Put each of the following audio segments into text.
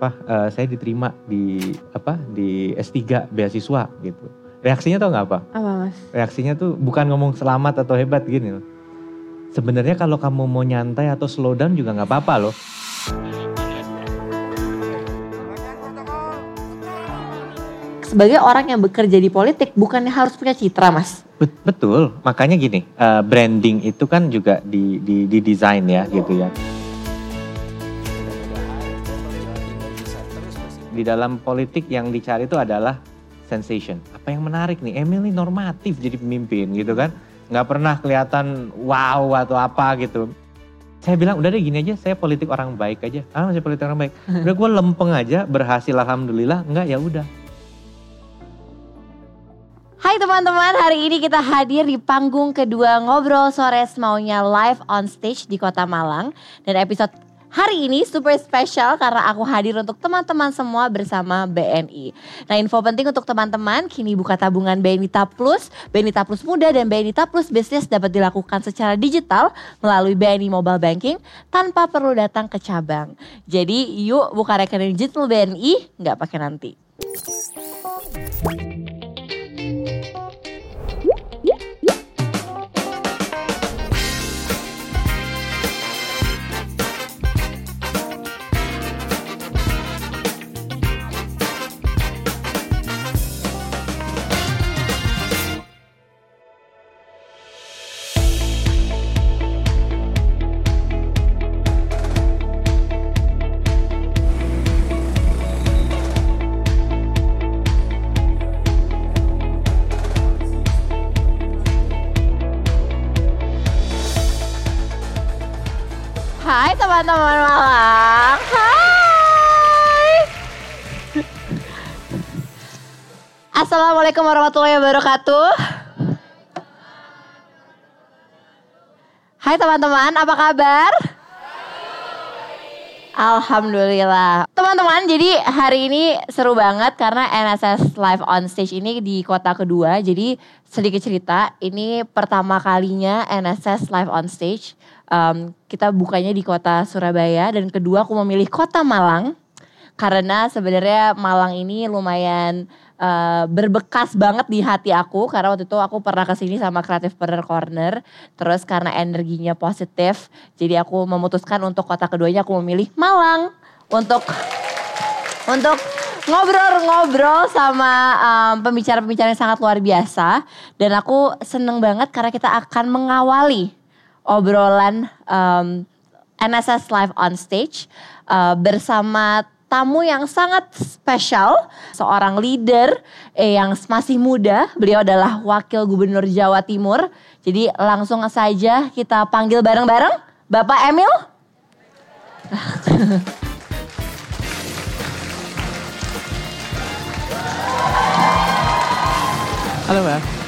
Pak, uh, saya diterima di apa di S3 beasiswa gitu. Reaksinya tau nggak apa? Apa mas? Reaksinya tuh bukan ngomong selamat atau hebat gini loh. Sebenarnya kalau kamu mau nyantai atau slow down juga nggak apa-apa loh. Sebagai orang yang bekerja di politik, bukannya harus punya citra mas? Betul, makanya gini, uh, branding itu kan juga di, di, di desain ya gitu ya. Di dalam politik yang dicari itu adalah sensation. Apa yang menarik nih, Emil ini normatif jadi pemimpin gitu kan. Nggak pernah kelihatan wow atau apa gitu. Saya bilang udah deh gini aja, saya politik orang baik aja. Ah masih politik orang baik. Udah gue lempeng aja, berhasil alhamdulillah. Enggak ya udah. Hai teman-teman, hari ini kita hadir di panggung kedua Ngobrol Sore Maunya live on stage di Kota Malang. Dan episode hari ini super spesial karena aku hadir untuk teman-teman semua bersama BNI. Nah info penting untuk teman-teman, kini buka tabungan BNITA Plus, BNITA Plus Muda dan BNITA Plus Business dapat dilakukan secara digital melalui BNI Mobile Banking tanpa perlu datang ke cabang. Jadi yuk buka rekening digital BNI, nggak pakai nanti. Assalamualaikum warahmatullahi wabarakatuh. Hai teman-teman, apa kabar? Alhamdulillah. Teman-teman, jadi hari ini seru banget karena NSS Live on Stage ini di kota kedua. Jadi sedikit cerita, ini pertama kalinya NSS Live on Stage um, kita bukanya di kota Surabaya dan kedua aku memilih kota Malang karena sebenarnya Malang ini lumayan uh, berbekas banget di hati aku. Karena waktu itu aku pernah ke sini sama Creative Partner Corner. Terus karena energinya positif jadi aku memutuskan untuk kota keduanya aku memilih Malang. Untuk untuk ngobrol-ngobrol sama um, pembicara-pembicara yang sangat luar biasa. Dan aku seneng banget karena kita akan mengawali obrolan um, NSS Live on Stage uh, bersama tamu yang sangat spesial, seorang leader eh, yang masih muda. Beliau adalah Wakil Gubernur Jawa Timur. Jadi langsung saja kita panggil bareng-bareng Bapak Emil. Halo Mbak.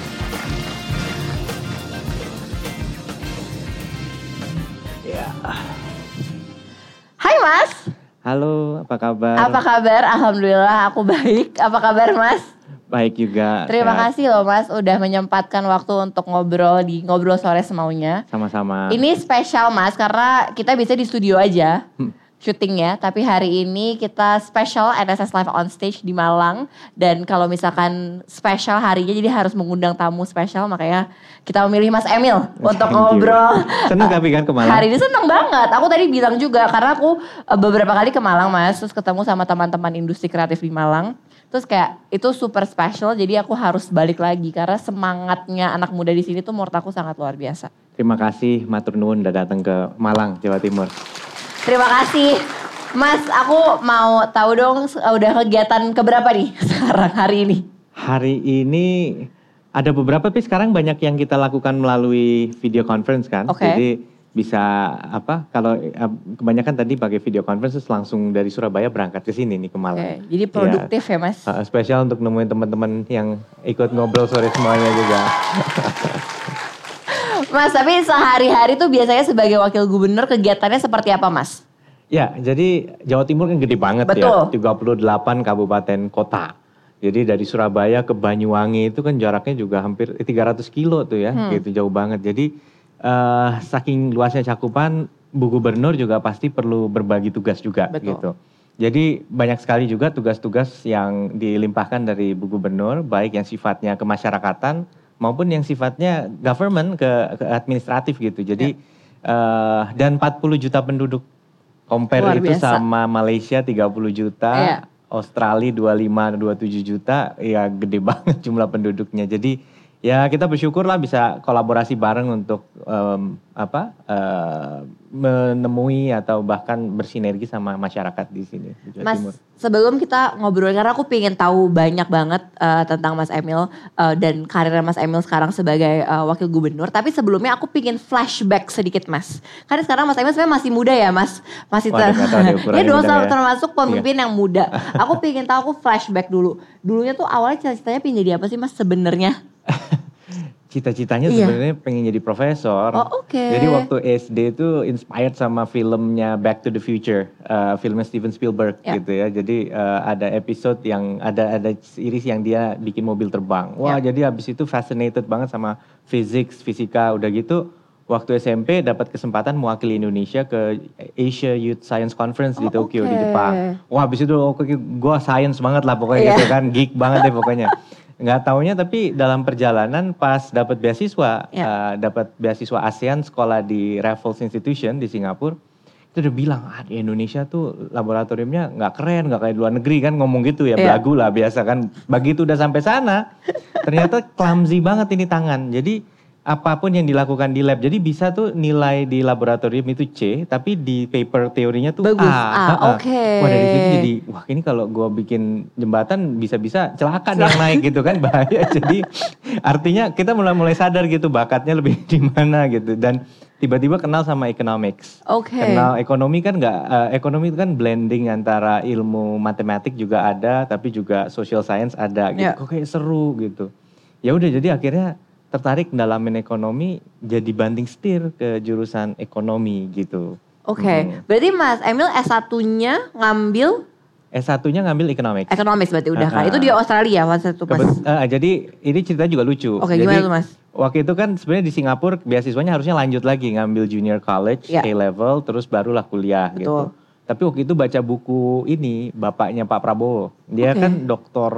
Hai Mas. Halo, apa kabar? Apa kabar? Alhamdulillah aku baik. Apa kabar Mas? Baik juga. Terima sehat. kasih loh Mas udah menyempatkan waktu untuk ngobrol di ngobrol sore semaunya. Sama-sama. Ini spesial Mas karena kita bisa di studio aja. Hmm syuting ya. Tapi hari ini kita special NSS Live on Stage di Malang. Dan kalau misalkan special harinya jadi harus mengundang tamu special. Makanya kita memilih Mas Emil untuk ngobrol. Seneng tapi kan ke Malang? Hari ini seneng banget. Aku tadi bilang juga karena aku eh, beberapa kali ke Malang Mas. Terus ketemu sama teman-teman industri kreatif di Malang. Terus kayak itu super special jadi aku harus balik lagi karena semangatnya anak muda di sini tuh menurut aku sangat luar biasa. Terima kasih Matur Nuwun udah datang ke Malang, Jawa Timur. Terima kasih. Mas, aku mau tahu dong udah kegiatan keberapa nih sekarang hari ini? Hari ini ada beberapa tapi sekarang banyak yang kita lakukan melalui video conference kan. Okay. Jadi bisa apa kalau eh, kebanyakan tadi pakai video conference langsung dari Surabaya berangkat ke sini nih ke Malang. Okay. Jadi produktif ya, ya Mas. Uh, spesial untuk nemuin teman-teman yang ikut ngobrol sore semuanya juga. Mas, tapi sehari-hari tuh biasanya sebagai wakil gubernur kegiatannya seperti apa, Mas? Ya, jadi Jawa Timur kan gede banget Betul. ya. 38 kabupaten kota. Jadi dari Surabaya ke Banyuwangi itu kan jaraknya juga hampir 300 kilo tuh ya, hmm. gitu jauh banget. Jadi uh, saking luasnya cakupan Bu Gubernur juga pasti perlu berbagi tugas juga Betul. gitu. Jadi banyak sekali juga tugas-tugas yang dilimpahkan dari Bu Gubernur, baik yang sifatnya kemasyarakatan maupun yang sifatnya government ke, ke administratif gitu. Jadi eh, dan 40 juta penduduk compare itu sama Malaysia 30 juta, Iya. Australia 25 27 juta, ya gede banget jumlah penduduknya. Jadi ya kita bersyukur lah bisa kolaborasi bareng untuk em, apa eh, menemui atau bahkan bersinergi sama masyarakat di sini di Jawa Mas, Timur. sebelum kita ngobrol karena aku pengen tahu banyak banget eh, tentang Mas Emil eh, dan karirnya Mas Emil sekarang sebagai eh, wakil gubernur. Tapi sebelumnya aku pengen flashback sedikit Mas. Karena sekarang Mas Emil sebenarnya masih muda ya Mas. Masih deh Dia selalu ya. termasuk pemimpin yang muda. Aku pengen tahu aku flashback dulu. Dulunya tuh awalnya cita-citanya pengen jadi apa sih Mas sebenarnya? Cita-citanya Iya. sebenarnya pengen jadi profesor. Oh, oke. Jadi waktu SD itu inspired sama filmnya Back to the Future, eh, filmnya Steven Spielberg Ya. gitu ya. Jadi eh, ada episode yang ada ada series yang dia bikin mobil terbang. Wah, Ya. jadi habis itu fascinated banget sama physics, fisika, udah gitu. Waktu SMP dapat kesempatan mewakili Indonesia ke Asia Youth Science Conference di Oh, Tokyo di oke. Jepang. Wah, habis itu oke gue science banget lah pokoknya Iya. gitu kan, geek banget deh pokoknya. Nggak taunya tapi dalam perjalanan pas dapat beasiswa, Ya. eh, dapat beasiswa ASEAN sekolah di Raffles Institution di Singapura, itu udah bilang ah di Indonesia tuh laboratoriumnya nggak keren, nggak kayak di luar negeri kan ngomong gitu ya, Iya. belagu lah biasa kan. Begitu udah sampai sana, ternyata clumsy banget ini tangan. Jadi apa pun yang dilakukan di lab, jadi bisa tuh nilai di laboratorium itu C, tapi di paper teorinya tuh Bagus, A. A, Heeh. oke. Wah dari situ jadi, wah ini kalau gua bikin jembatan bisa-bisa celaka yang naik gitu kan bahaya. jadi artinya kita mulai mulai sadar gitu bakatnya lebih di mana gitu dan tiba-tiba kenal sama economics. Oke. Kenal ekonomi kan nggak, eh, ekonomi itu kan blending antara ilmu matematik juga ada, tapi juga social science ada gitu. Ya. Kok kayak seru gitu. Ya udah jadi akhirnya tertarik dalamin ekonomi, jadi banding setir ke jurusan ekonomi gitu. Oke, Mhm. berarti Mas Emil S1-nya ngambil S1-nya ngambil economics. economics berarti udah kan. Itu di Australia waktu itu Mas. Kebet- eh, jadi ini cerita juga lucu. Oke, jadi, gimana tuh, Mas? Waktu itu kan sebenarnya di Singapura beasiswanya harusnya lanjut lagi ngambil junior college, Ya. A level, terus barulah kuliah Betul. gitu. Tapi waktu itu baca buku ini bapaknya Pak Prabowo. Dia Oke. kan doktor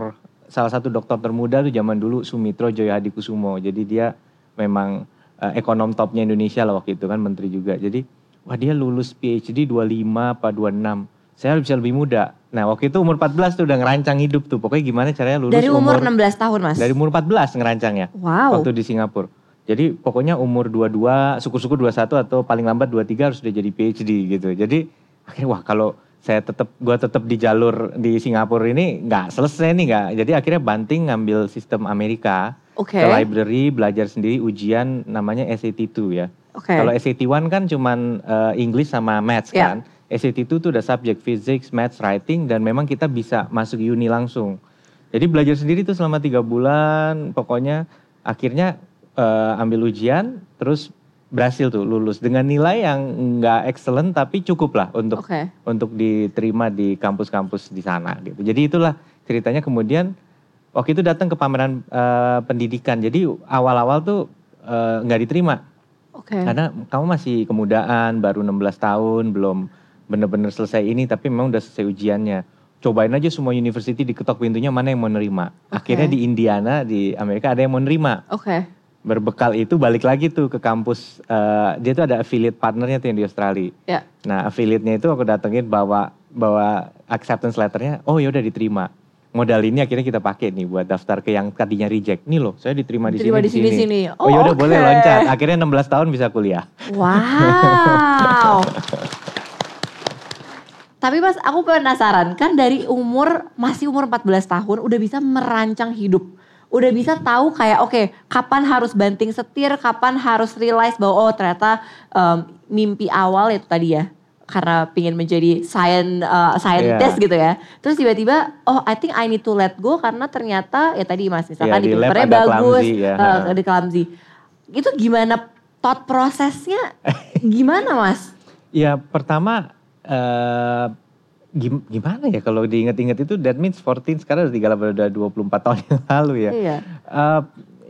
salah satu dokter termuda tuh zaman dulu Sumitro Joyo Hadikusumo. Jadi dia memang eh, ekonom topnya Indonesia lah waktu itu kan menteri juga. Jadi wah dia lulus PhD 25 apa 26. Saya bisa lebih muda. Nah waktu itu umur 14 tuh udah ngerancang hidup tuh. Pokoknya gimana caranya lulus Dari umur 16 tahun Mas. dari umur 14 ngerancangnya. Wow. Waktu di Singapura. Jadi pokoknya umur 22, syukur-syukur 21 atau paling lambat 23 harus udah jadi PhD gitu. Jadi akhirnya wah kalau saya tetap gua tetap di jalur di Singapura ini nggak selesai nih nggak. Jadi akhirnya banting ngambil sistem Amerika. Oke. Ke library belajar sendiri ujian namanya SAT 2 ya. Oke. Kalau SAT 1 kan cuman eh, English sama Maths Ya. kan. SAT 2 tuh udah subjek physics, maths, writing dan memang kita bisa masuk uni langsung. Jadi belajar sendiri tuh selama tiga bulan, pokoknya akhirnya eh, ambil ujian, terus berhasil tuh lulus dengan nilai yang nggak excellent tapi cukup lah untuk Oke. untuk diterima di kampus-kampus di sana gitu. Jadi itulah ceritanya kemudian waktu itu datang ke pameran eh, pendidikan. Jadi awal-awal tuh eh, nggak diterima Oke. karena kamu masih kemudaan, baru 16 tahun, belum bener-bener selesai ini, tapi memang udah selesai ujiannya. Cobain aja semua university diketok pintunya mana yang mau nerima. Oke. Akhirnya di Indiana, di Amerika ada yang mau nerima. Oke. Berbekal itu balik lagi tuh ke kampus, eh, dia tuh ada affiliate partnernya tuh yang di Australia. Ya. Nah affiliate-nya itu aku datengin bawa bawa acceptance letternya, oh ya udah diterima. Modal ini akhirnya kita pakai nih buat daftar ke yang tadinya reject. Nih loh, saya diterima di Diterima sini di sini, sini. Oh, Oh, ya udah oke. boleh loncat. Akhirnya 16 tahun bisa kuliah. Wow. Tapi Mas, aku penasaran kan dari umur masih umur 14 tahun udah bisa merancang hidup. Udah bisa tahu kayak oke, kapan harus banting setir, kapan harus realize bahwa oh ternyata em, mimpi awal itu tadi ya. Karena pingin menjadi science, uh, scientist Iya. gitu ya. Terus tiba-tiba, oh I think I need to let go karena ternyata ya tadi mas misalkan Iya, di papernya bagus, clumsy ya, eh, ha. di clumsy. Itu gimana thought prosesnya gimana mas? Ya pertama eh gim- gimana ya kalau diinget-inget itu that means 14 sekarang udah tinggal udah 24 tahun yang lalu ya. Iya. Eh,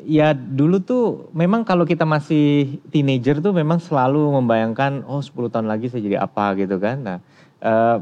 ya dulu tuh memang kalau kita masih teenager tuh memang selalu membayangkan oh 10 tahun lagi saya jadi apa gitu kan. Nah, uh,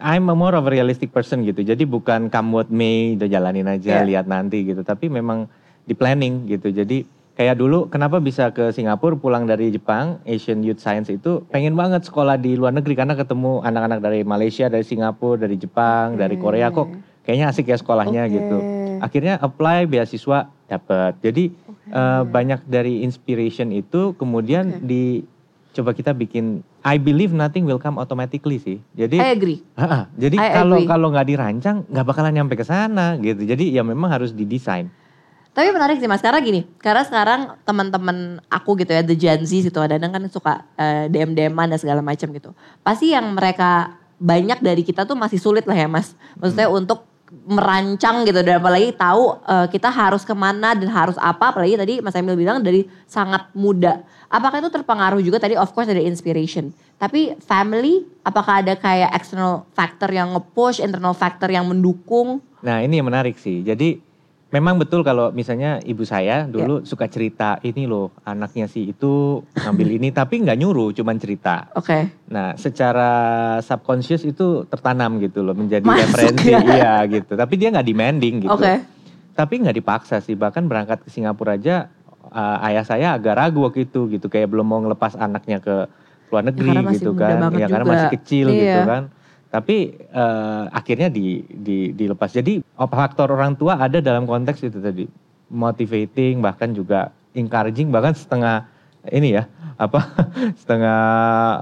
I'm a more of a realistic person gitu. Jadi bukan come what may, udah jalanin aja, Yeah. lihat nanti gitu. Tapi memang di planning gitu. Jadi kayak dulu kenapa bisa ke Singapura pulang dari Jepang, Asian Youth Science itu pengen banget sekolah di luar negeri karena ketemu anak-anak dari Malaysia, dari Singapura, dari Jepang, dari Korea kok kayaknya asik ya sekolahnya Oke. gitu. Akhirnya apply beasiswa dapat. Jadi eh, banyak dari inspiration itu kemudian di coba kita bikin I believe nothing will come automatically sih. Jadi I agree. Ha-ha, jadi I kalau agree. kalau nggak dirancang nggak bakalan nyampe ke sana gitu. Jadi ya memang harus didesain. Tapi menarik sih mas, karena gini, karena sekarang teman-teman aku gitu ya, the Gen Z gitu, kadang kan suka eh, DM-DM-an dan segala macam gitu. Pasti yang mereka banyak dari kita tuh masih sulit lah ya mas. Maksudnya untuk merancang gitu dan apalagi tahu eh, kita harus ke mana dan harus apa. Apalagi tadi Mas Emil bilang dari sangat muda. Apakah itu terpengaruh juga tadi of course dari inspiration. Tapi family, apakah ada kayak external factor yang nge-push, internal factor yang mendukung? Nah ini yang menarik sih. Jadi memang betul kalau misalnya ibu saya dulu suka cerita ini loh anaknya sih itu ngambil ini tapi nggak nyuruh, cuman cerita. Oke. Nah secara subconscious itu tertanam gitu loh menjadi Masuk referensi ya. iya gitu. Tapi dia nggak demanding gitu. Oke. Tapi nggak dipaksa sih. Bahkan berangkat ke Singapura aja uh, ayah saya agak ragu waktu itu gitu. Kayak belum mau ngelepas anaknya ke luar negeri karena masih gitu kan. Ya karena juga. masih kecil Iya. gitu kan. Tapi uh, akhirnya di, di dilepas. Jadi oh, faktor orang tua ada dalam konteks itu tadi. Motivating bahkan juga encouraging bahkan setengah ini ya apa setengah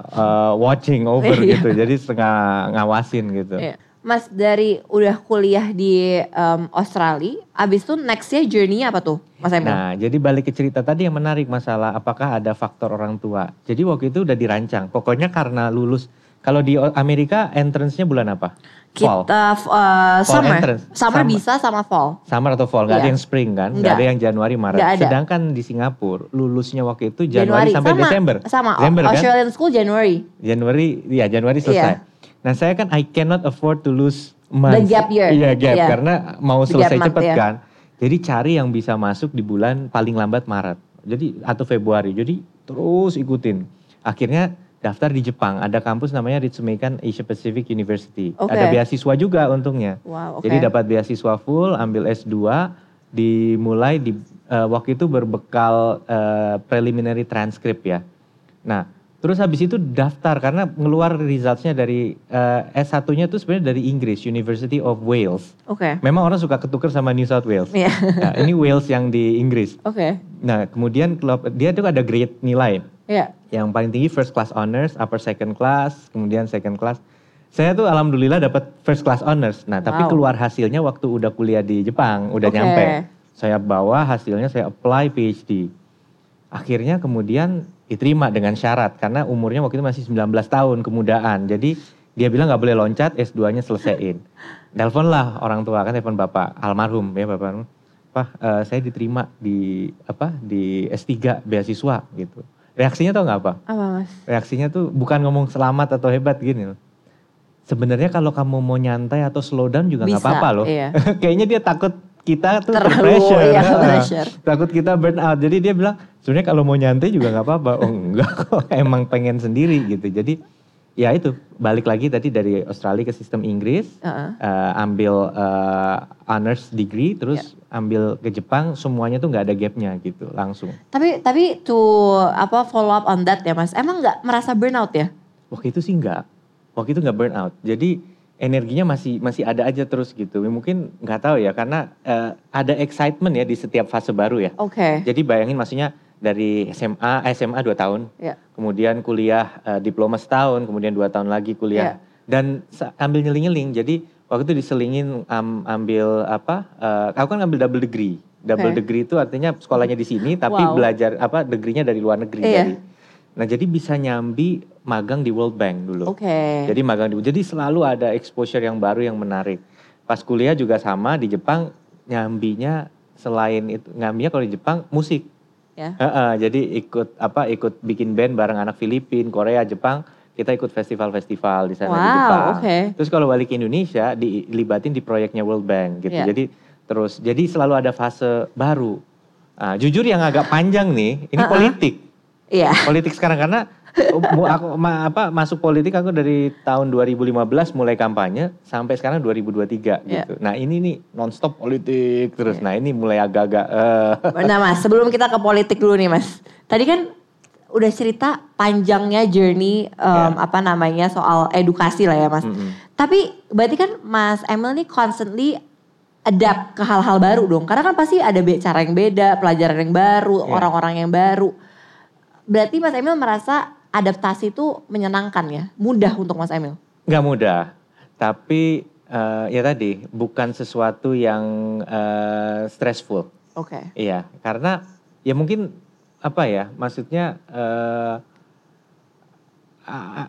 uh, watching over Iya. gitu. Jadi setengah ngawasin gitu. Iya. Mas dari udah kuliah di em, Australia, abis itu nextnya journey apa tuh Mas Emil? Nah, jadi balik ke cerita tadi yang menarik masalah apakah ada faktor orang tua. Jadi waktu itu udah dirancang. Pokoknya karena lulus. Kalau di Amerika entrance-nya bulan apa? Fall. Kita uh, summer, entrance. summer Summer. bisa sama fall. Summer atau fall, nggak ada Iya. yang spring kan? Nggak Nggak. ada yang Januari, Maret. Nggak ada. Sedangkan di Singapura lulusnya waktu itu Januari, sampai sama, Desember. Sama, Desember kan? Australian school Januari. Januari, ya Januari selesai. Iya. Nah saya kan I cannot afford to lose months. The gap year. Iya gap, Iya. karena mau The selesai month, cepet iya. kan. Jadi cari yang bisa masuk di bulan paling lambat Maret. Jadi atau Februari. Jadi terus ikutin. Akhirnya daftar di Jepang. Ada kampus namanya Ritsumeikan Asia Pacific University. Oke. Ada beasiswa juga untungnya. Wow, oke. Jadi dapat beasiswa full, ambil S2, dimulai di eh, waktu itu berbekal eh, preliminary transcript ya. Nah, terus habis itu daftar karena ngeluar resultsnya dari eh, S1-nya tuh sebenarnya dari Inggris, University of Wales. Oke. Memang orang suka ketuker sama New South Wales. Iya. Nah, ini Wales yang di Inggris. Oke. Nah, kemudian dia tuh ada grade nilai. Iya. Yang paling tinggi first class honors, upper second class, kemudian second class. Saya tuh alhamdulillah dapat first class honors. Nah, tapi Wow. keluar hasilnya waktu udah kuliah di Jepang, udah Oke. nyampe. Saya bawa hasilnya, saya apply PhD. Akhirnya kemudian diterima dengan syarat karena umurnya waktu itu masih 19 tahun kemudaan. Jadi dia bilang nggak boleh loncat, S2-nya selesaiin. Telepon lah orang tua kan telepon bapak almarhum ya bapak. Pak, eh, saya diterima di apa di S3 beasiswa gitu. Reaksinya tau nggak apa? Apa Mas? Reaksinya tuh bukan ngomong selamat atau hebat gini loh. Sebenarnya kalau kamu mau nyantai atau slow down juga nggak apa-apa loh. iya. Kayaknya dia takut kita tuh Terlalu, pressure. iya, pressure. Takut kita burn out. Jadi dia bilang sebenarnya kalau mau nyantai juga nggak apa-apa. Oh enggak kok, emang pengen sendiri gitu. Jadi ya itu balik lagi tadi dari Australia ke sistem Inggris, Heeh. eh, ambil eh, honors degree, terus ambil ke Jepang, semuanya tuh nggak ada gapnya gitu, langsung. Tapi tapi to apa follow up on that ya Mas. Emang nggak merasa burnout ya? Waktu itu sih enggak. Waktu itu enggak burn out. Jadi energinya masih masih ada aja terus gitu. Mungkin nggak tahu ya karena eh, ada excitement ya di setiap fase baru ya. Oke. Jadi bayangin maksudnya dari SMA, eh, SMA 2 tahun, Ya. kemudian kuliah eh, diploma setahun, kemudian dua tahun lagi kuliah. Dan sa- ambil nyeling-nyeling. Jadi waktu itu diselingin am- ambil apa? eh, aku kan ambil double degree. Double Oke. degree itu artinya sekolahnya di sini tapi Wow. belajar apa degree-nya dari luar negeri Iya. dari. Nah, jadi bisa nyambi magang di World Bank dulu. Oke. Jadi magang di jadi selalu ada exposure yang baru yang menarik. Pas kuliah juga sama di Jepang nyambinya selain itu ngambilnya kalau di Jepang musik. Ya. Heeh, jadi ikut apa ikut bikin band bareng anak Filipin, Korea, Jepang. Kita ikut festival-festival di sana di Wow, Jepang. oke. Terus kalau balik ke Indonesia dilibatin di proyeknya World Bank gitu. Iya. Jadi Terus jadi selalu ada fase baru. Ah, jujur yang agak panjang nih, ini Uh-uh. politik. Iya. Politik sekarang karena mu- aku ma- apa masuk politik aku dari tahun 2015 mulai kampanye sampai sekarang 2023 Iya. gitu. Nah, ini nih nonstop politik terus. Nah, ini mulai agak-agak eh, Nah mas, sebelum kita ke politik dulu nih mas. Tadi kan udah cerita panjangnya journey um, apa namanya soal edukasi lah ya mas. mm-mm. Tapi berarti kan Mas Emil nih constantly adapt ke hal-hal baru dong. Karena kan pasti ada cara yang beda, pelajaran yang baru, Iya. orang-orang yang baru. Berarti Mas Emil merasa adaptasi itu menyenangkan ya, mudah untuk Mas Emil. nggak mudah. Tapi eh, ya tadi bukan sesuatu yang eh, stressful. Oke. Iya, karena ya mungkin apa ya, maksudnya eh, I,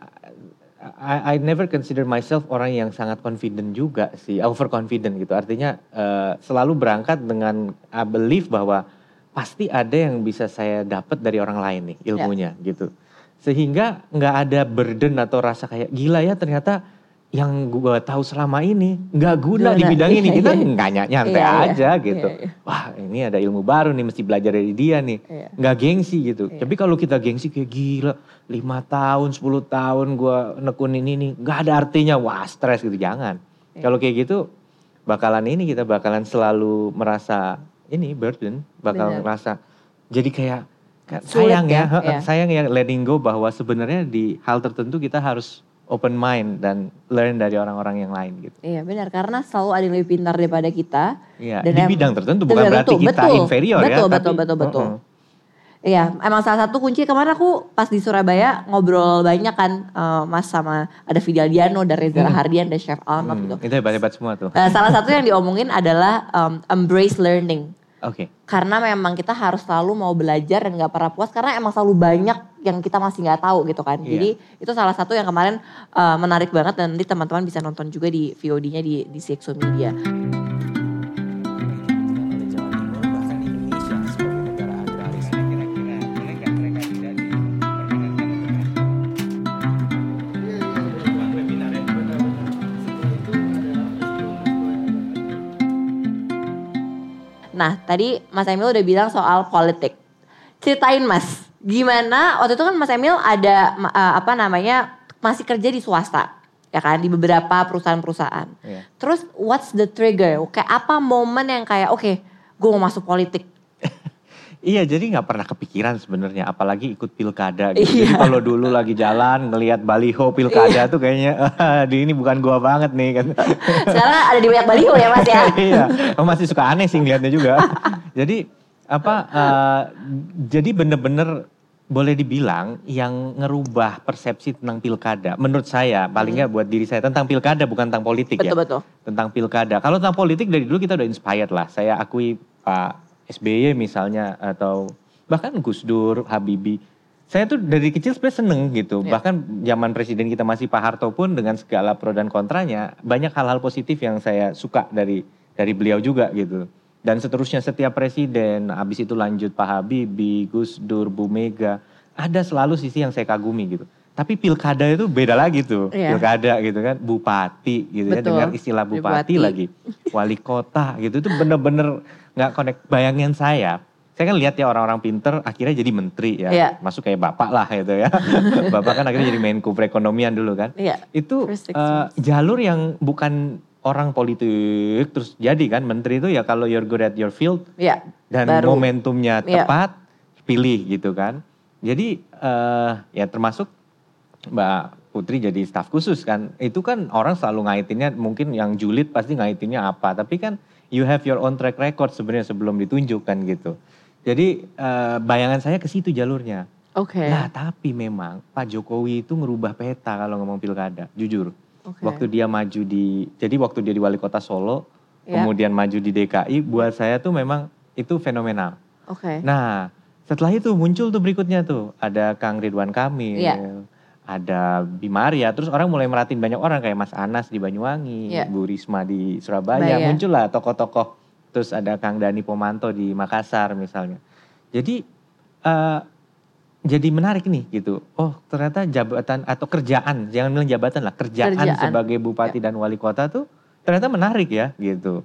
I, I never consider myself orang yang sangat confident juga sih, overconfident gitu. Artinya eh, selalu berangkat dengan I believe bahwa pasti ada yang bisa saya dapat dari orang lain nih ilmunya gitu. Sehingga nggak ada burden atau rasa kayak gila ya ternyata yang gue tahu selama ini nggak guna di bidang ini iya, kita iya. nggak ny- nyantai Iya, iya. aja gitu. Iya, iya. Wah ini ada ilmu baru nih mesti belajar dari dia nih. Iya. Nggak gengsi gitu. Iya. Tapi kalau kita gengsi kayak gila lima tahun 10 tahun gue nekunin ini nggak ada artinya wah stres gitu jangan. Iya. Kalau kayak gitu bakalan ini kita bakalan selalu merasa ini burden bakal Benar. merasa jadi kayak Sulit sayang ya, ya, iya. sayang ya letting go bahwa sebenarnya di hal tertentu kita harus open mind dan learn dari orang-orang yang lain gitu. Iya benar, karena selalu ada yang lebih pintar daripada kita. Iya, Dan di bidang tertentu Betul, bukan berarti betul, kita betul. inferior ya. Betul, tapi- betul, betul, betul. heeh. Iya, emang salah satu kunci kemarin aku pas di Surabaya ngobrol banyak kan eh, Mas sama ada Fidel Diano, ada Reza Hmm. Hardian, ada Chef Alnot Hmm, gitu. itu hebat-hebat semua tuh. Eh, salah satu yang diomongin adalah um, embrace learning. Oke. Karena memang kita harus selalu mau belajar dan gak pernah puas karena emang selalu banyak yang kita masih nggak tahu gitu kan. Iya. Jadi itu salah satu yang kemarin eh, menarik banget dan nanti teman-teman bisa nonton juga di VOD-nya di di CXO Media. Nah, tadi Mas Emil udah bilang soal politik. Ceritain Mas, gimana waktu itu kan Mas Emil ada eh, apa namanya masih kerja di swasta, ya kan di beberapa perusahaan-perusahaan. Iya. Terus what's the trigger? Kayak apa momen yang kayak oke, gue mau masuk politik. Iya, jadi nggak pernah kepikiran sebenarnya, apalagi ikut pilkada. Gitu. Iya. Jadi kalau dulu lagi jalan ngelihat baliho pilkada tuh kayaknya, "Ah, di ini bukan gua banget nih kan. Sekarang ada di banyak baliho ya Mas ya. iya, aku masih suka aneh sih ngeliatnya juga. jadi apa? eh, jadi bener-bener boleh dibilang yang ngerubah persepsi tentang pilkada. Menurut saya, paling nggak buat diri saya tentang pilkada bukan tentang politik ya. Betul betul. Tentang pilkada. Kalau tentang politik dari dulu kita udah inspired lah. Saya akui Pak SBY misalnya atau bahkan Gus Dur, Habibie. Saya tuh dari kecil sebenarnya seneng gitu. Ya. Bahkan zaman presiden kita masih Pak Harto pun dengan segala pro dan kontranya banyak hal-hal positif yang saya suka dari dari beliau juga gitu. Dan seterusnya setiap presiden, habis itu lanjut Pak Habibie, Gus Dur, Bu Mega, ada selalu sisi yang saya kagumi gitu. Tapi pilkada itu beda lagi tuh, Iya. pilkada gitu kan, bupati gitu ya, Betul. dengar istilah bupati, Bupati. lagi, wali kota gitu itu bener-bener nggak connect. Bayangin saya, saya kan lihat ya orang-orang pinter akhirnya jadi menteri ya, Iya. masuk kayak bapak lah gitu ya, bapak kan akhirnya jadi Menko perekonomian dulu kan. Iya. Itu months. jalur yang bukan orang politik terus jadi kan menteri itu ya kalau you're good at your field Iya. dan Baru. momentumnya Iya. tepat pilih gitu kan. Jadi eh, ya termasuk Mbak Putri jadi staf khusus kan. Itu kan orang selalu ngaitinnya mungkin yang julid pasti ngaitinnya apa. Tapi kan you have your own track record sebenarnya sebelum ditunjukkan gitu. Jadi eh, bayangan saya ke situ jalurnya. Oke. Lah tapi memang Pak Jokowi itu ngerubah peta kalau ngomong pilkada, jujur. Oke. Waktu dia maju di, jadi waktu dia di wali kota Solo, Ya. kemudian maju di DKI, buat saya tuh memang itu fenomenal. Oke. Nah, setelah itu muncul tuh berikutnya tuh, ada Kang Ridwan Kamil, Iya. Ada Bimaria, terus orang mulai merhatiin banyak orang kayak Mas Anas di Banyuwangi, Iya. Bu Risma di Surabaya, Bayar. muncullah tokoh-tokoh, terus ada Kang Dani Pomanto di Makassar misalnya. Jadi eh, jadi menarik nih gitu. Oh ternyata jabatan atau kerjaan, jangan bilang jabatan lah, kerjaan, Kerjaan. sebagai bupati dan wali kota tuh ternyata menarik ya gitu.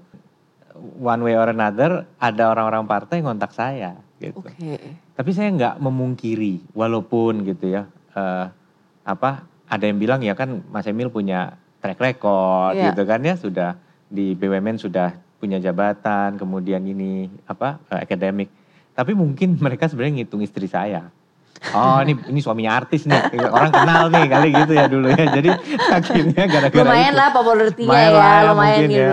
one way or another ada orang-orang partai ngontak saya gitu. Oke. Tapi saya nggak memungkiri, walaupun gitu ya, eh, apa ada yang bilang ya kan Mas Emil punya track record Iya. gitu kan ya sudah di BUMN sudah punya jabatan, kemudian ini apa eh, akademik. Tapi mungkin mereka sebenarnya ngitung istri saya. Oh ini ini suaminya artis nih, orang kenal nih kali gitu ya dulu ya. Jadi akhirnya gara-gara Lumayan itu- lah popularitinya ya, lah ya, lumayan mungkin ya.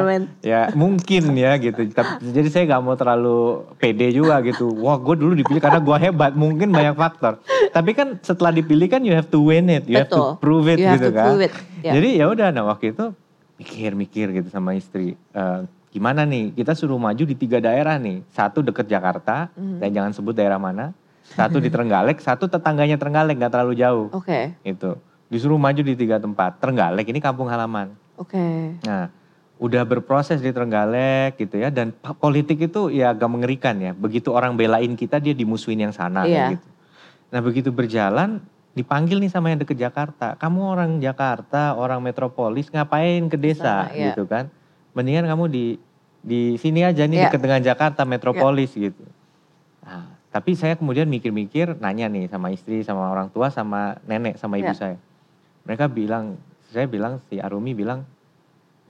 Ya mungkin ya gitu. Tapi- Jadi saya nggak mau terlalu pede juga gitu. Wah gue dulu dipilih karena gue hebat. Mungkin banyak faktor. Tapi kan setelah dipilih kan you have to win it. You have Betul. to prove it You have gitu kan. it, ya. Jadi ya udah nah waktu itu mikir-mikir gitu sama istri. Eh, gimana nih kita suruh maju di tiga daerah nih. Satu deket Jakarta. Hmm. Dan jangan sebut daerah mana. Satu di Trenggalek. Satu tetangganya Trenggalek nggak terlalu jauh. Oke, Itu. Disuruh maju di tiga tempat. Trenggalek ini kampung halaman. oke. Nah, udah berproses di Trenggalek gitu ya dan politik itu ya agak mengerikan ya. Begitu orang belain kita dia dimusuhin yang sana kayak Iya. gitu. Nah, begitu berjalan dipanggil nih sama yang deket Jakarta. Kamu orang Jakarta, orang metropolis, ngapain ke desa Sana, iya. gitu kan? Mendingan kamu di di sini aja nih Iya. deket dengan Jakarta metropolis gitu. Tapi saya kemudian mikir-mikir nanya nih sama istri, sama orang tua, sama nenek, sama ibu Iya. saya. Mereka bilang, saya bilang si Arumi bilang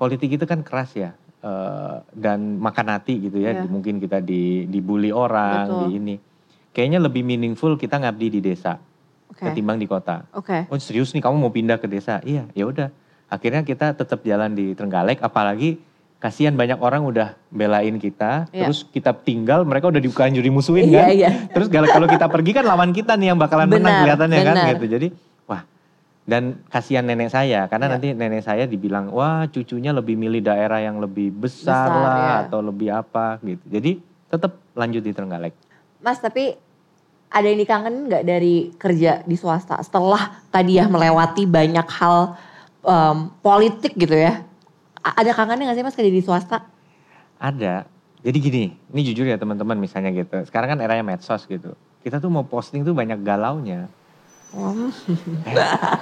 politik itu kan keras ya eh, dan makan hati gitu ya. Iya. Mungkin kita di dibully orang Betul. di ini. Kayaknya lebih meaningful kita ngabdi di desa Oke, ketimbang di kota. oke. Oh serius nih kamu mau pindah ke desa? Iya, ya udah. Akhirnya kita tetap jalan di Trenggalek. Apalagi kasihan banyak orang udah belain kita. Iya. Terus kita tinggal, mereka udah dibukain juri musuhin Iya, kan. iya. Terus kalau kita pergi kan lawan kita nih yang bakalan menang Benar, kelihatannya kan benar. gitu. Jadi wah dan kasihan nenek saya karena Iya. nanti nenek saya dibilang wah cucunya lebih milih daerah yang lebih besar, Besar, lah iya. atau lebih apa gitu. Jadi tetap lanjut di Trenggalek. Mas tapi ada yang dikangen nggak dari kerja di swasta setelah tadi ya melewati banyak hal em, politik gitu ya? Ada kangennya nggak sih mas kerja di swasta? Ada. Jadi gini, ini jujur ya teman-teman misalnya gitu. Sekarang kan eranya medsos gitu. Kita tuh mau posting tuh banyak galaunya. Hmm.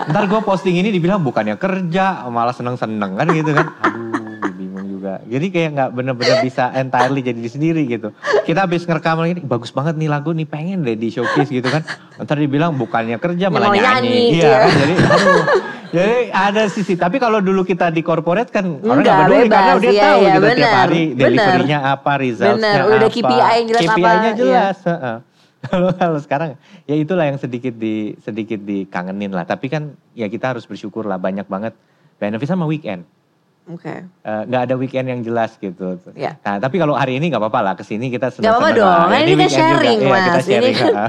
Ntar gue posting ini dibilang bukannya kerja, malah seneng-seneng kan gitu kan. Aduh, bingung juga. Jadi kayak nggak bener-bener bisa entirely jadi diri sendiri gitu. Kita habis ngerekam lagi, "Ih, bagus banget nih lagu nih, pengen deh di showcase gitu kan. Ntar dibilang bukannya kerja malah nyanyi, Iya iya. kan, jadi aduh. Jadi ada sisi, tapi kalau dulu kita di corporate kan orang Enggak, nggak peduli karena bebas, dia iya, tahu iya, gitu tiap hari deliverynya apa, resultsnya Benar, udah apa. KPI yang jelas apa, KPI-nya iya. jelas. heeh. Kalau kalau sekarang ya itulah yang sedikit di sedikit dikangenin lah. Tapi kan ya kita harus bersyukur lah banyak banget benefit sama weekend. Oke. Eh, nggak ada weekend yang jelas gitu. Iya. Nah tapi kalau hari ini nggak apa-apa lah ke sini kita senang Nggak apa-apa dong, kan ini kita sharing, Iya, kita Mas. Ini sharing. kan- ha.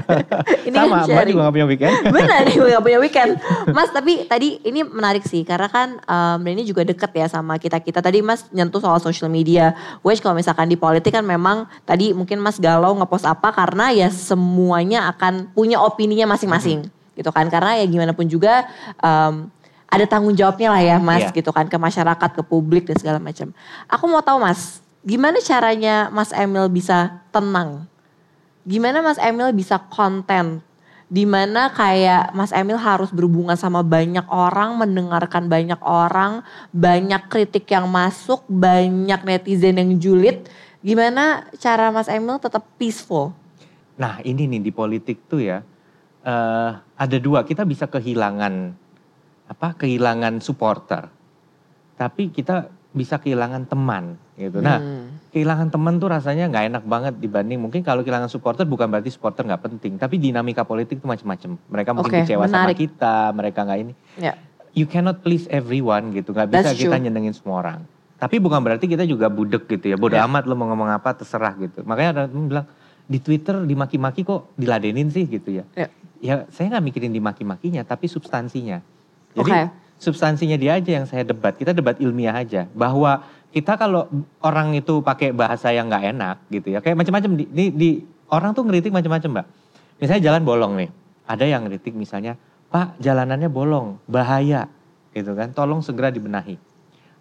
ini kan Sama, Mbak sharing. juga nggak punya weekend. Benar nih gue gak punya weekend. Mas tapi tadi ini menarik sih karena kan um, ini juga deket ya sama kita-kita. Tadi Mas nyentuh soal social media. Which kalau misalkan di politik kan memang tadi mungkin Mas galau ngepost apa karena ya semuanya akan punya opininya masing-masing. Gitu kan. Karena ya gimana pun juga um, ada tanggung jawabnya lah ya Mas Iya. gitu kan ke masyarakat, ke publik dan segala macam. Aku mau tahu Mas, gimana caranya Mas Emil bisa tenang? Gimana Mas Emil bisa konten? Di mana kayak Mas Emil harus berhubungan sama banyak orang, mendengarkan banyak orang, banyak kritik yang masuk, banyak netizen yang julid. Gimana cara Mas Emil tetap peaceful? Nah ini nih di politik tuh ya eh ada dua kita bisa kehilangan apa kehilangan supporter, tapi kita bisa kehilangan teman gitu. Nah Hmm. kehilangan teman tuh rasanya nggak enak banget dibanding mungkin kalau kehilangan supporter bukan berarti supporter nggak penting, tapi dinamika politik tuh macam-macam. Mereka mungkin Oke, kecewa sama menarik. kita, mereka nggak ini. Ya. You cannot please everyone gitu, nggak bisa That's kita true. nyenengin semua orang. Tapi bukan berarti kita juga budek gitu ya, bodoh Ya. amat lo mau ngomong apa terserah gitu. Makanya ada temen bilang di Twitter dimaki-maki kok diladenin sih gitu ya. Ya. Ya saya nggak mikirin dimaki-makinya, tapi substansinya. Jadi Oke. substansinya dia aja yang saya debat. Kita debat ilmiah aja bahwa kita kalau orang itu pakai bahasa yang nggak enak gitu ya, kayak macam-macam di, di, di- orang tuh ngeritik macam-macam mbak. Misalnya jalan bolong nih, ada yang ngeritik misalnya, Pak jalanannya bolong, bahaya gitu kan, tolong segera dibenahi.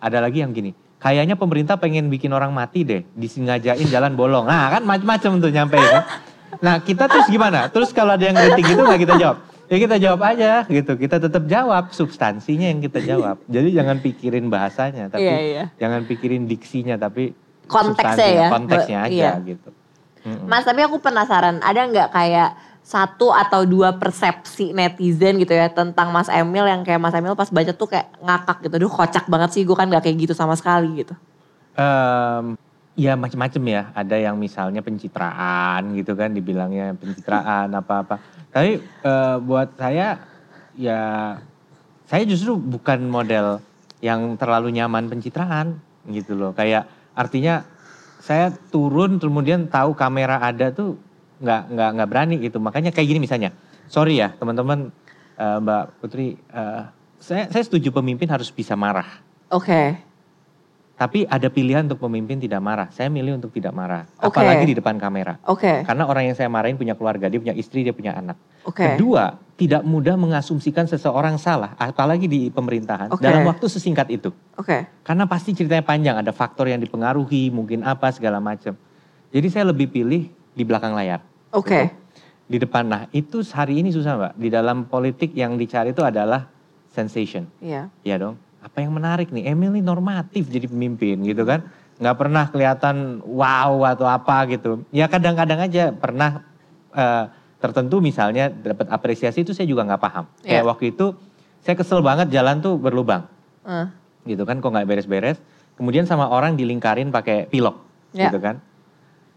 Ada lagi yang gini, kayaknya pemerintah pengen bikin orang mati deh, disengajain jalan bolong. Nah kan macam-macam tuh nyampe kan. Nah kita terus gimana? Terus kalau ada yang kritik gitu nggak kita jawab? Ya kita jawab aja gitu. Kita tetap jawab substansinya yang kita jawab. Jadi jangan pikirin bahasanya, tapi Iya, iya. jangan pikirin diksinya, tapi konteksnya ya. Konteksnya aja iya. gitu. Mm-mm. Mas tapi aku penasaran ada nggak kayak satu atau dua persepsi netizen gitu ya tentang Mas Emil yang kayak Mas Emil pas baca tuh kayak ngakak gitu, duh kocak banget sih gue kan nggak kayak gitu sama sekali gitu. Em, ya macam-macam ya. Ada yang misalnya pencitraan gitu kan, dibilangnya pencitraan apa-apa. Tapi eh, buat saya ya saya justru bukan model yang terlalu nyaman pencitraan gitu loh. Kayak artinya saya turun kemudian tahu kamera ada tuh nggak nggak nggak berani gitu. Makanya kayak gini misalnya. Sorry ya teman-teman eh, Mbak Putri, eh, saya saya setuju pemimpin harus bisa marah. Oke, Tapi ada pilihan untuk pemimpin tidak marah. Saya milih untuk tidak marah. Oke. Apalagi di depan kamera. oke, Karena orang yang saya marahin punya keluarga, dia punya istri, dia punya anak. oke, Kedua, tidak mudah mengasumsikan seseorang salah, apalagi di pemerintahan Oke. dalam waktu sesingkat itu. oke, Karena pasti ceritanya panjang, ada faktor yang dipengaruhi, mungkin apa segala macam. Jadi saya lebih pilih di belakang layar. oke, Di depan. Nah, itu hari ini susah, Mbak. Di dalam politik yang dicari itu adalah sensation. iya, Iya dong. Apa yang menarik nih? Emil ini normatif jadi pemimpin gitu kan. Nggak pernah kelihatan wow atau apa gitu. Ya kadang-kadang aja pernah eh, tertentu misalnya dapat apresiasi itu saya juga nggak paham. Kayak Iya. waktu itu saya kesel banget jalan tuh berlubang Eh, gitu kan kok nggak beres-beres. Kemudian sama orang dilingkarin pakai pilok Ya. gitu kan.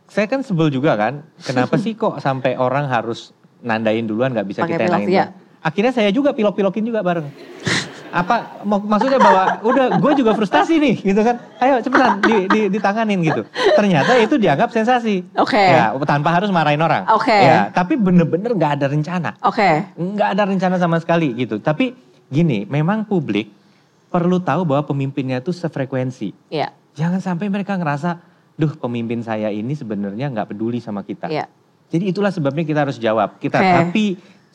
Saya kan sebel juga kan. Kenapa sih kok sampai orang harus nandain duluan nggak bisa Pakai kita pilok, nandangin iya. Akhirnya saya juga pilok-pilokin juga bareng. Apa mak- maksudnya bahwa udah gue juga frustasi nih gitu kan. Ayo cepetan di, di, ditanganin gitu. Ternyata itu dianggap sensasi. Oke. Ya, tanpa harus marahin orang. Oke. Ya, tapi bener-bener nggak ada rencana oke, nggak ada rencana sama sekali gitu. Tapi gini, memang publik perlu tahu bahwa pemimpinnya itu sefrekuensi. iya, Jangan sampai mereka ngerasa, duh pemimpin saya ini sebenarnya nggak peduli sama kita. iya, Jadi itulah sebabnya kita harus jawab. Kita Oke. tapi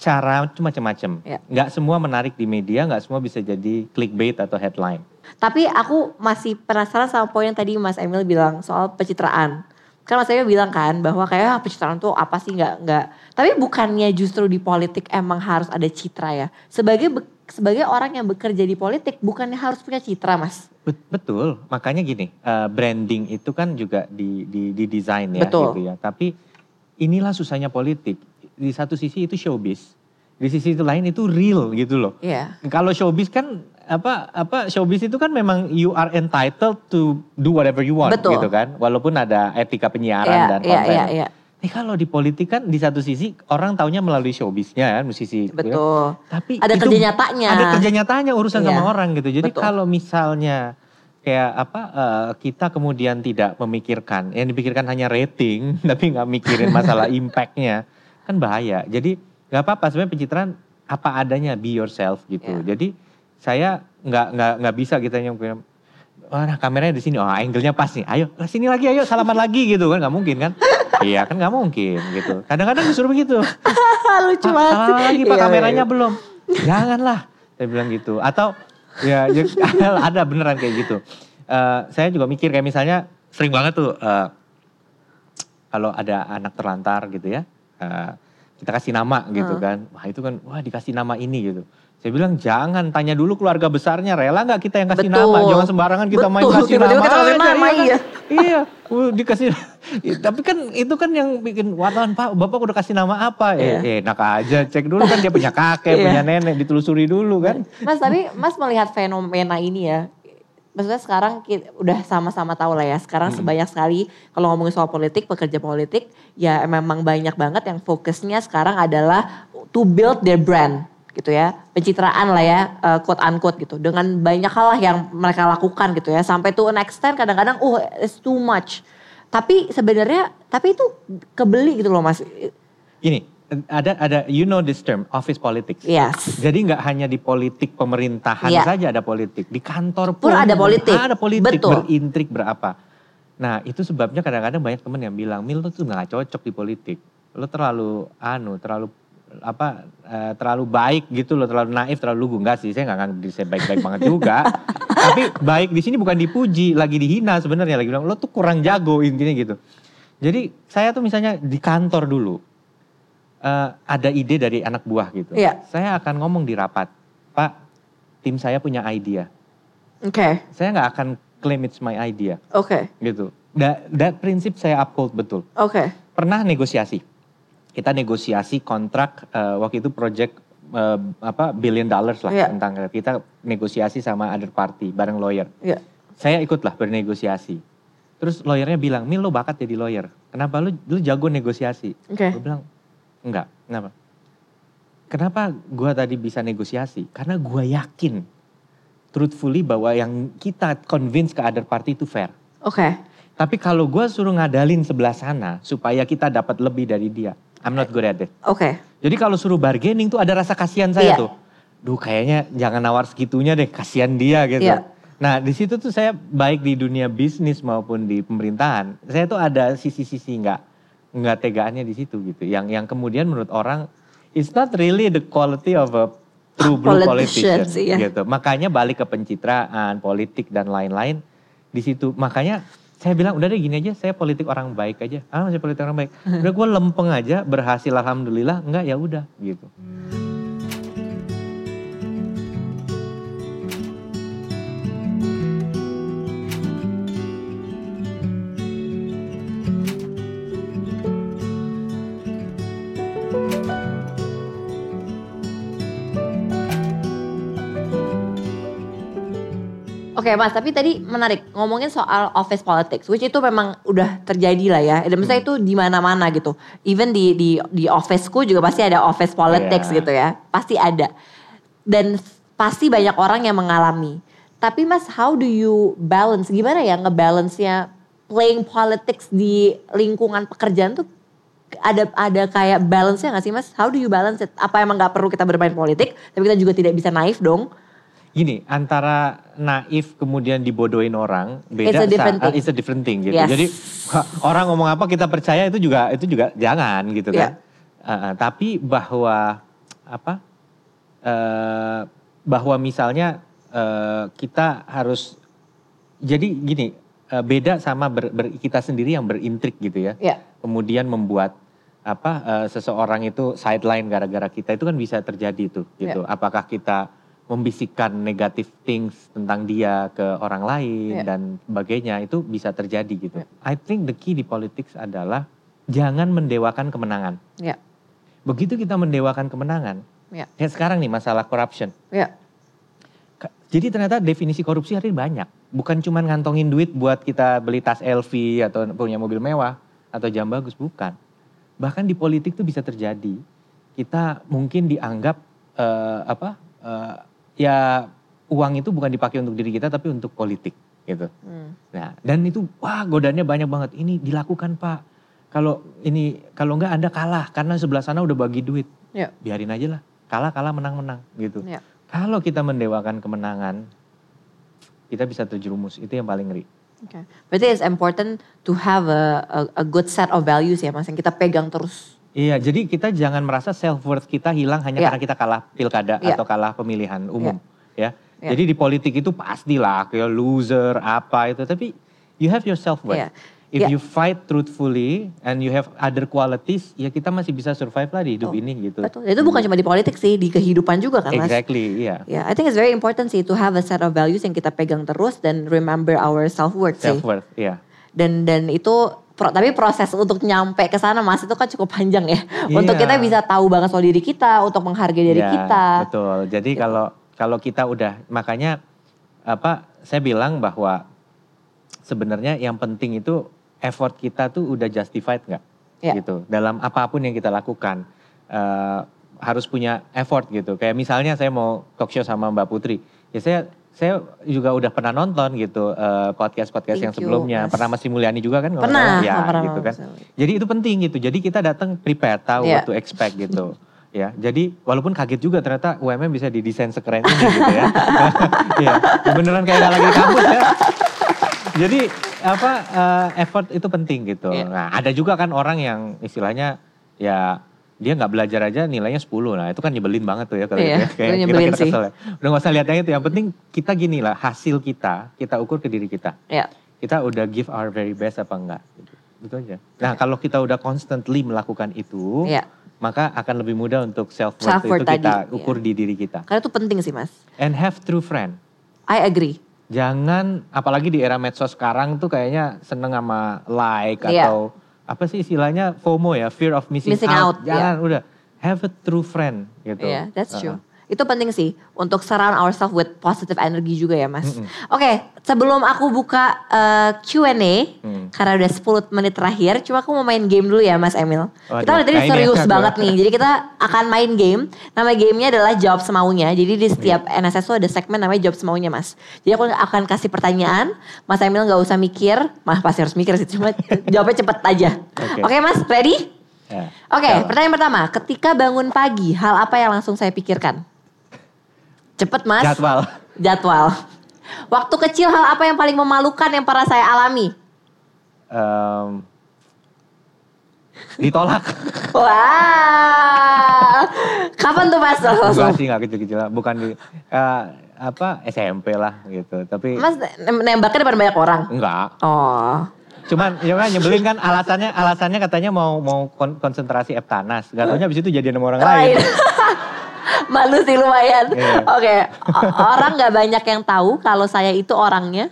cara itu macam-macam. Iya. Nggak semua menarik di media, nggak semua bisa jadi clickbait atau headline. Tapi aku masih penasaran sama poin yang tadi Mas Emil bilang soal pencitraan. Kan Mas Emil bilang kan bahwa kayak ah, pencitraan tuh apa sih nggak nggak. Tapi bukannya justru di politik emang harus ada citra ya. Sebagai sebagai orang yang bekerja di politik bukannya harus punya citra Mas. Bet- Betul, makanya gini, eh, branding itu kan juga di, di, di desain ya Betul. gitu ya. Tapi inilah susahnya politik. Di satu sisi itu showbiz, di sisi itu lain itu real gitu loh. Iya. Kalau showbiz kan apa apa showbiz itu kan memang you are entitled to do whatever you want Betul. gitu kan. Walaupun ada etika penyiaran Iya, dan iya, konten. iya, iya. Nih kalau di politik kan di satu sisi orang taunya melalui showbiznya kan musisi. gitu ya. Betul. Tapi Ada itu kerja nyatanya. Ada kerja nyatanya urusan Iya. sama orang gitu. Jadi Betul. kalau misalnya kayak apa eh, kita kemudian tidak memikirkan, yang dipikirkan hanya rating, tapi nggak mikirin masalah impactnya, kan bahaya. Jadi nggak apa-apa sebenarnya pencitraan apa adanya, be yourself gitu. Iya. Jadi saya nggak nggak nggak bisa kita yang Wah, nah kameranya di sini, oh angle-nya pas nih. Ayo, ke sini lagi, ayo salaman lagi gitu kan, nggak mungkin kan? iya kan nggak mungkin gitu. Kadang-kadang disuruh begitu. Lucu Pak, banget salah sih. lagi pak Iya, kameranya iya. belum. Janganlah, saya bilang gitu. Atau ya, ya ada beneran kayak gitu. Eh, saya juga mikir kayak misalnya sering banget tuh eh, kalau ada anak terlantar gitu ya, kita kasih nama gitu Hmm. kan. Wah itu kan, wah dikasih nama ini gitu. Saya bilang jangan tanya dulu keluarga besarnya rela nggak kita yang kasih Betul. nama, jangan sembarangan kita main Betul, kasih tiba-tiba nama. kita kasih aja, nama, kan? iya. iya, uh, dikasih. Tapi kan itu kan yang bikin wartawan Pak, Bapak udah kasih nama apa? Iya. Eh, enak aja, cek dulu kan dia punya kakek, Iya. punya nenek, ditelusuri dulu kan. Mas tapi Mas melihat fenomena ini ya. Maksudnya sekarang ki- udah sama-sama tahu lah ya. Sekarang Hmm. sebanyak sekali kalau ngomongin soal politik, pekerja politik ya memang banyak banget yang fokusnya sekarang adalah to build their brand gitu ya. Pencitraan lah ya, uh, quote unquote gitu. Dengan banyak hal lah yang mereka lakukan gitu ya. Sampai to an extent kadang-kadang oh it's too much. Tapi sebenarnya tapi itu kebeli gitu loh Mas. Gini, ada ada you know this term office politics. Yes. Jadi nggak hanya di politik pemerintahan Iya. saja ada politik, di kantor Pun pun, ada politik. Ada politik, Betul. berintrik berapa. Nah itu sebabnya kadang-kadang banyak temen yang bilang, Mil lu tuh nggak cocok di politik, lu terlalu anu, terlalu apa, eh, terlalu baik gitu loh, terlalu naif, terlalu lugu. Enggak sih, saya nggak nganggap diri saya baik-baik banget juga. Tapi baik di sini bukan dipuji, lagi dihina sebenarnya, lagi bilang lo tuh kurang jago intinya gitu. Jadi saya tuh misalnya di kantor dulu, eh, ada ide dari anak buah gitu. Iya. Saya akan ngomong di rapat, Pak, tim saya punya idea. Oke. Saya nggak akan claim it's my idea Oke. gitu. That, that prinsip saya uphold betul. Oke. Pernah negosiasi. Kita negosiasi kontrak uh, waktu itu project uh, apa billion dollars lah Iya. tentang kita negosiasi sama other party bareng lawyer. Iya. Saya ikutlah bernegosiasi. Terus lawyernya bilang, "Mil lo bakat jadi lawyer. Kenapa lu lu jago negosiasi?" Oke. Gue bilang, "Enggak." Kenapa? Kenapa gua tadi bisa negosiasi? Karena gua yakin truthfully bahwa yang kita convince ke other party itu fair. Oke. Tapi kalau gue suruh ngadalin sebelah sana supaya kita dapat lebih dari dia, I'm not good at it. Oke. Jadi kalau suruh bargaining tuh ada rasa kasihan saya Iya. tuh. Duh kayaknya jangan nawar segitunya deh, kasihan dia gitu. Iya. Nah di situ tuh saya baik di dunia bisnis maupun di pemerintahan, saya tuh ada sisi-sisi nggak nggak tegaannya di situ gitu. Yang yang kemudian menurut orang it's not really the quality of a true blue politician iya. gitu. Makanya balik ke pencitraan, politik dan lain-lain di situ. Makanya saya bilang udah deh gini aja, saya politik orang baik aja. Ah masih politik orang baik. Udah gue lempeng aja, berhasil alhamdulillah. Enggak ya udah gitu. Oke mas, tapi tadi menarik ngomongin soal office politics, which itu memang udah terjadi lah ya. Dan misalnya itu di mana-mana gitu. Even di di di officeku juga pasti ada office politics Iya. gitu ya, pasti ada. Dan pasti banyak orang yang mengalami. Tapi mas, how do you balance? Gimana ya ngebalance-nya playing politics di lingkungan pekerjaan tuh ada ada kayak balance-nya gak sih mas? How do you balance it? Apa emang gak perlu kita bermain politik, tapi kita juga tidak bisa naif dong? Gini, antara naif kemudian dibodohin orang beda It's a different thing. it's a different thing gitu. Yes. Jadi orang ngomong apa kita percaya itu juga itu juga jangan gitu kan. Yeah. Uh, uh, tapi bahwa apa? eh, bahwa misalnya eh, kita harus jadi gini eh, beda sama ber- ber- kita sendiri yang berintrik gitu ya. Ya. Kemudian membuat apa eh, seseorang itu sideline gara-gara kita itu kan bisa terjadi tuh gitu. Apakah kita membisikkan negative things tentang dia ke orang lain Ya. dan sebagainya itu bisa terjadi gitu. Ya. I think the key di politics adalah jangan mendewakan kemenangan. Ya. Begitu kita mendewakan kemenangan, Ya. kayak sekarang nih masalah corruption. Ka- Jadi ternyata definisi korupsi hari ini banyak. Bukan cuma ngantongin duit buat kita beli tas LV atau punya mobil mewah atau jam bagus, bukan. Bahkan di politik tuh bisa terjadi. Kita mungkin dianggap eh, apa? eh, ya uang itu bukan dipakai untuk diri kita tapi untuk politik gitu. Hmm. Nah, dan itu wah godaannya banyak banget. Ini dilakukan, Pak. Kalau ini kalau enggak Anda kalah karena sebelah sana udah bagi duit. Ya. Biarin aja lah. Kalah kalah menang menang gitu. Ya. Kalau kita mendewakan kemenangan, kita bisa terjerumus. Itu yang paling ngeri. Okay. Berarti it's important to have a, a, a good set of values ya mas yang kita pegang terus. Iya, jadi kita jangan merasa self worth kita hilang hanya Iya. karena kita kalah pilkada Iya. atau kalah pemilihan umum, ya. Iya. Jadi di politik itu pastilah kayak loser apa itu, tapi you have your self worth. Iya. If Iya. you fight truthfully and you have other qualities, ya kita masih bisa survive lah di hidup Betul. ini gitu. Betul. Itu bukan cuma di politik sih, di kehidupan juga kan mas. Exactly, iya. Ya, I think it's very important sih to have a set of values yang kita pegang terus dan remember our self worth sih. Self worth, iya. Dan dan itu pro- tapi proses untuk nyampe ke sana mas itu kan cukup panjang ya. Iya. Untuk kita bisa tahu banget soal diri kita, untuk menghargai diri Ya, kita. Betul. Jadi kalau kalau kita udah makanya apa saya bilang bahwa sebenarnya yang penting itu effort kita tuh udah justified nggak Ya. gitu dalam apa pun yang kita lakukan Eh, harus punya effort gitu. Kayak misalnya saya mau talk show sama Mbak Putri, ya saya saya juga udah pernah nonton gitu podcast podcast yang Thank you, sebelumnya. Mas. Pernah Mas Mulyani juga kan? Pernah, ya, pernah gitu kan. Jadi itu penting gitu. Jadi kita datang prepare, tahu Iya. what to expect gitu. Ya, jadi walaupun kaget juga ternyata UMM bisa didesain sekeren ini gitu ya. Iya, beneran kayak lagi kampus ya. Jadi apa eh, effort itu penting gitu. Iya. Nah, ada juga kan orang yang istilahnya ya dia nggak belajar aja nilainya 10. Nah, itu kan nyebelin banget tuh ya kalau Iya, gitu ya. Kayak kita, sih. kesel ya. Udah gak usah lihat yang itu, yang penting kita gini lah, hasil kita kita ukur ke diri kita Ya. kita udah give our very best apa enggak gitu. Itu aja. Nah, kalau kita udah constantly melakukan itu, Ya. maka akan lebih mudah untuk self worth Self-worth itu kita tadi, ukur iya. di diri kita. Karena itu penting sih mas. And have true friend. I agree. jangan apalagi di era medsos sekarang tuh kayaknya seneng sama like Iya. atau apa sih istilahnya FOMO ya, fear of missing, Missing out. out, Jangan udah have a true friend gitu. Iya, that's true. Uh-uh. Itu penting sih untuk surround ourselves with positive energy juga ya, Mas. Mm-mm. Oke, sebelum aku buka eh, Q&A Hmm. karena udah 10 menit terakhir, cuma aku mau main game dulu ya, Mas Emil. Waduh, kita udah tadi serius aku- banget nih. Jadi kita akan main game. Nama gamenya adalah jawab semaunya. Jadi di setiap Iya. NSS tuh ada segmen namanya jawab semaunya, Mas. Jadi aku akan kasih pertanyaan, Mas Emil nggak usah mikir, Mas pasti harus mikir sih, cuma jawabnya cepet aja. Oke. Oke, Mas, ready? Ya. Oke, Kalau- pertanyaan pertama. Ketika bangun pagi, hal apa yang langsung saya pikirkan? Cepet mas. Jadwal. Jadwal. Waktu kecil hal apa yang paling memalukan yang pernah saya alami? Em, ditolak. Wah. Kapan tuh mas? Langsung. sih, enggak kecil-kecil. Bukan di eh, apa SMP lah gitu. Tapi Mas nem- nembaknya depan banyak orang. enggak. Oh. Cuman ya kan nyebelin kan alasannya alasannya katanya mau mau kon- konsentrasi Eptanas. Gak taunya abis itu jadian sama orang lain. Malu sih lumayan. Iya. Oke. O- Orang nggak banyak yang tahu kalau saya itu orangnya.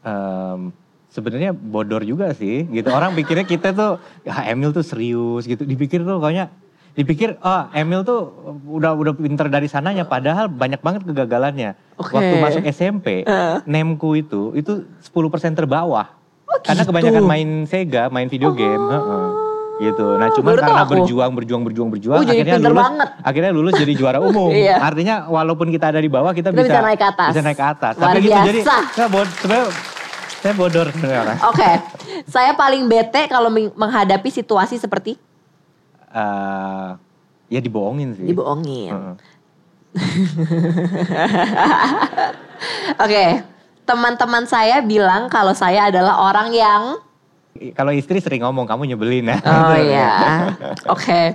Em, sebenarnya bodor juga sih gitu. Orang pikirnya kita tuh ya Emil tuh serius gitu. Dipikir tuh kayaknya dipikir oh Emil tuh udah udah pinter dari sananya padahal banyak banget kegagalannya. Oke. Waktu masuk SMP, Eh. nemku itu itu 10% terbawah. Oh, Karena gitu? kebanyakan main Sega, main video game, heeh. Gitu. Nah, cuman baru tahu karena aku. berjuang berjuang berjuang berjuang Oh, jadi akhirnya lulus banget. akhirnya lulus jadi juara umum. Iya. Artinya walaupun kita ada di bawah kita, Kita bisa naik ke atas. Bisa naik ke atas. Luar Tapi gitu jadi biasa. saya bod, sebenarnya saya bodor sebenarnya. Oke. saya paling bete kalau meng- menghadapi situasi seperti Eh, ya dibohongin sih. dibohongin. Heeh. Oke, teman-teman saya bilang kalau saya adalah orang yang Kalau istri sering ngomong kamu nyebelin ya. Oh iya. Oke.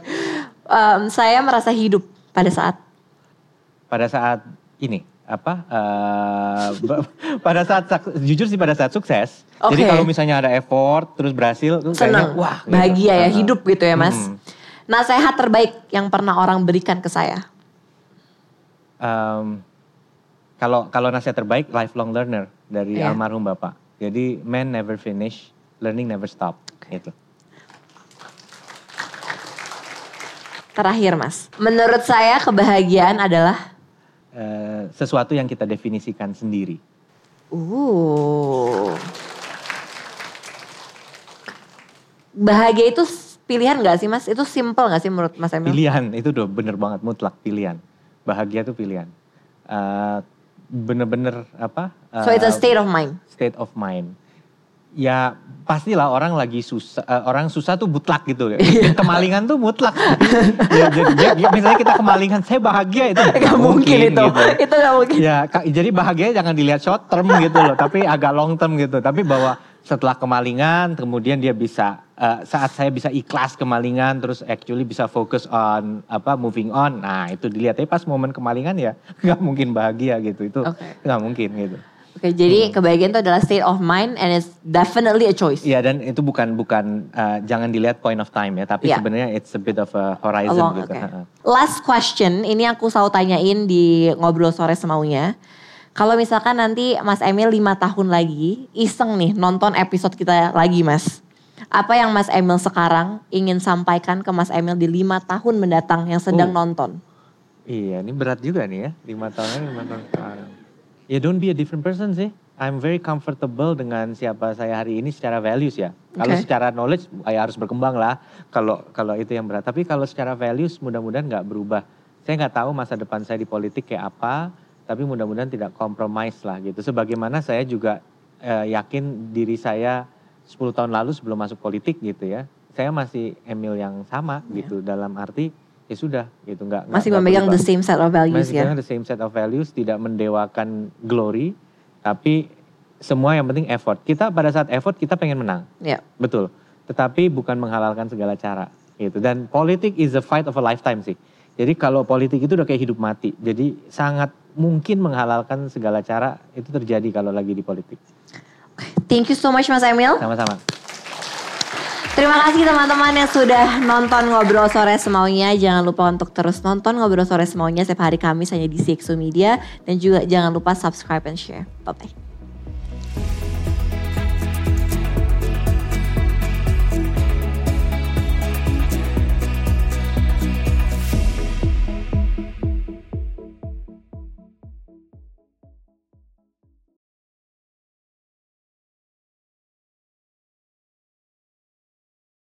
Em, saya merasa hidup pada saat Pada saat ini apa ba- pada saat jujur sih pada saat sukses. Jadi Oke. kalau misalnya ada effort terus berhasil tuh kayaknya senang, wah gitu. bahagia ya, Heeh. hidup gitu ya Mas. Hmm. Nasihat terbaik yang pernah orang berikan ke saya. Em, kalau kalau nasihat terbaik lifelong learner dari Iya. almarhum bapak. Jadi man never finish, learning never stop. Gitu. Terakhir Mas, menurut saya kebahagiaan adalah Eh, sesuatu yang kita definisikan sendiri. uh bahagia itu pilihan gak sih Mas? Itu simple gak sih menurut Mas Emil? Pilihan itu udah bener banget mutlak pilihan. Bahagia itu pilihan. Eh, Bener-bener apa? So it's a eh, state of mind. state of mind. Ya pastilah orang lagi susah, eh, orang susah tuh mutlak gitu. Iya. Kemalingan tuh mutlak. ya, jadi, ya, ya, misalnya kita kemalingan, saya bahagia itu nggak Gak mungkin itu, gitu. itu gak mungkin. Ya, jadi bahagia jangan dilihat short term gitu loh, tapi agak long term gitu. Tapi bahwa setelah kemalingan, kemudian dia bisa eh, saat saya bisa ikhlas kemalingan, terus actually bisa fokus on apa moving on. Nah itu dilihat. Tapi pas momen kemalingan ya nggak mungkin bahagia gitu. Itu nggak mungkin gitu. Oke, jadi kebahagiaan itu adalah state of mind and it's definitely a choice. Iya dan itu bukan bukan eh, jangan dilihat point of time ya, tapi Iya. sebenarnya it's a bit of a horizon Along, gitu. Heeh. Last question, ini aku selalu tanyain di ngobrol sore semaunya. Kalau misalkan nanti Mas Emil lima tahun lagi iseng nih nonton episode kita lagi Mas. Apa yang Mas Emil sekarang ingin sampaikan ke Mas Emil di lima tahun mendatang yang sedang Oh. nonton? Iya, ini berat juga nih ya, lima tahun lagi, lima tahun sekarang. Ya don't be a different person sih. I'm very comfortable dengan siapa saya hari ini secara values ya. Kalau secara knowledge ya harus berkembang lah. Kalau kalau itu yang berat. Tapi kalau secara values mudah-mudahan nggak berubah. Saya nggak tahu masa depan saya di politik kayak apa. Tapi mudah-mudahan tidak compromise lah gitu. Sebagaimana saya juga eh, yakin diri saya 10 tahun lalu sebelum masuk politik gitu ya. Saya masih Emil yang sama gitu dalam arti ya sudah gitu nggak Masih nggak memegang the same set of values Masih ya. the same set of values, tidak mendewakan glory, tapi semua yang penting effort. Kita pada saat effort kita pengen menang, Ya. betul. Tetapi bukan menghalalkan segala cara, gitu. Dan politik is a fight of a lifetime sih. Jadi kalau politik itu udah kayak hidup mati, jadi sangat mungkin menghalalkan segala cara itu terjadi kalau lagi di politik. Thank you so much Mas Emil. Sama-sama. Terima kasih teman-teman yang sudah nonton Ngobrol Sore Semaunya. Jangan lupa untuk terus nonton Ngobrol Sore Semaunya setiap hari Kamis hanya di CXO Media. Dan juga jangan lupa subscribe and share. Bye-bye.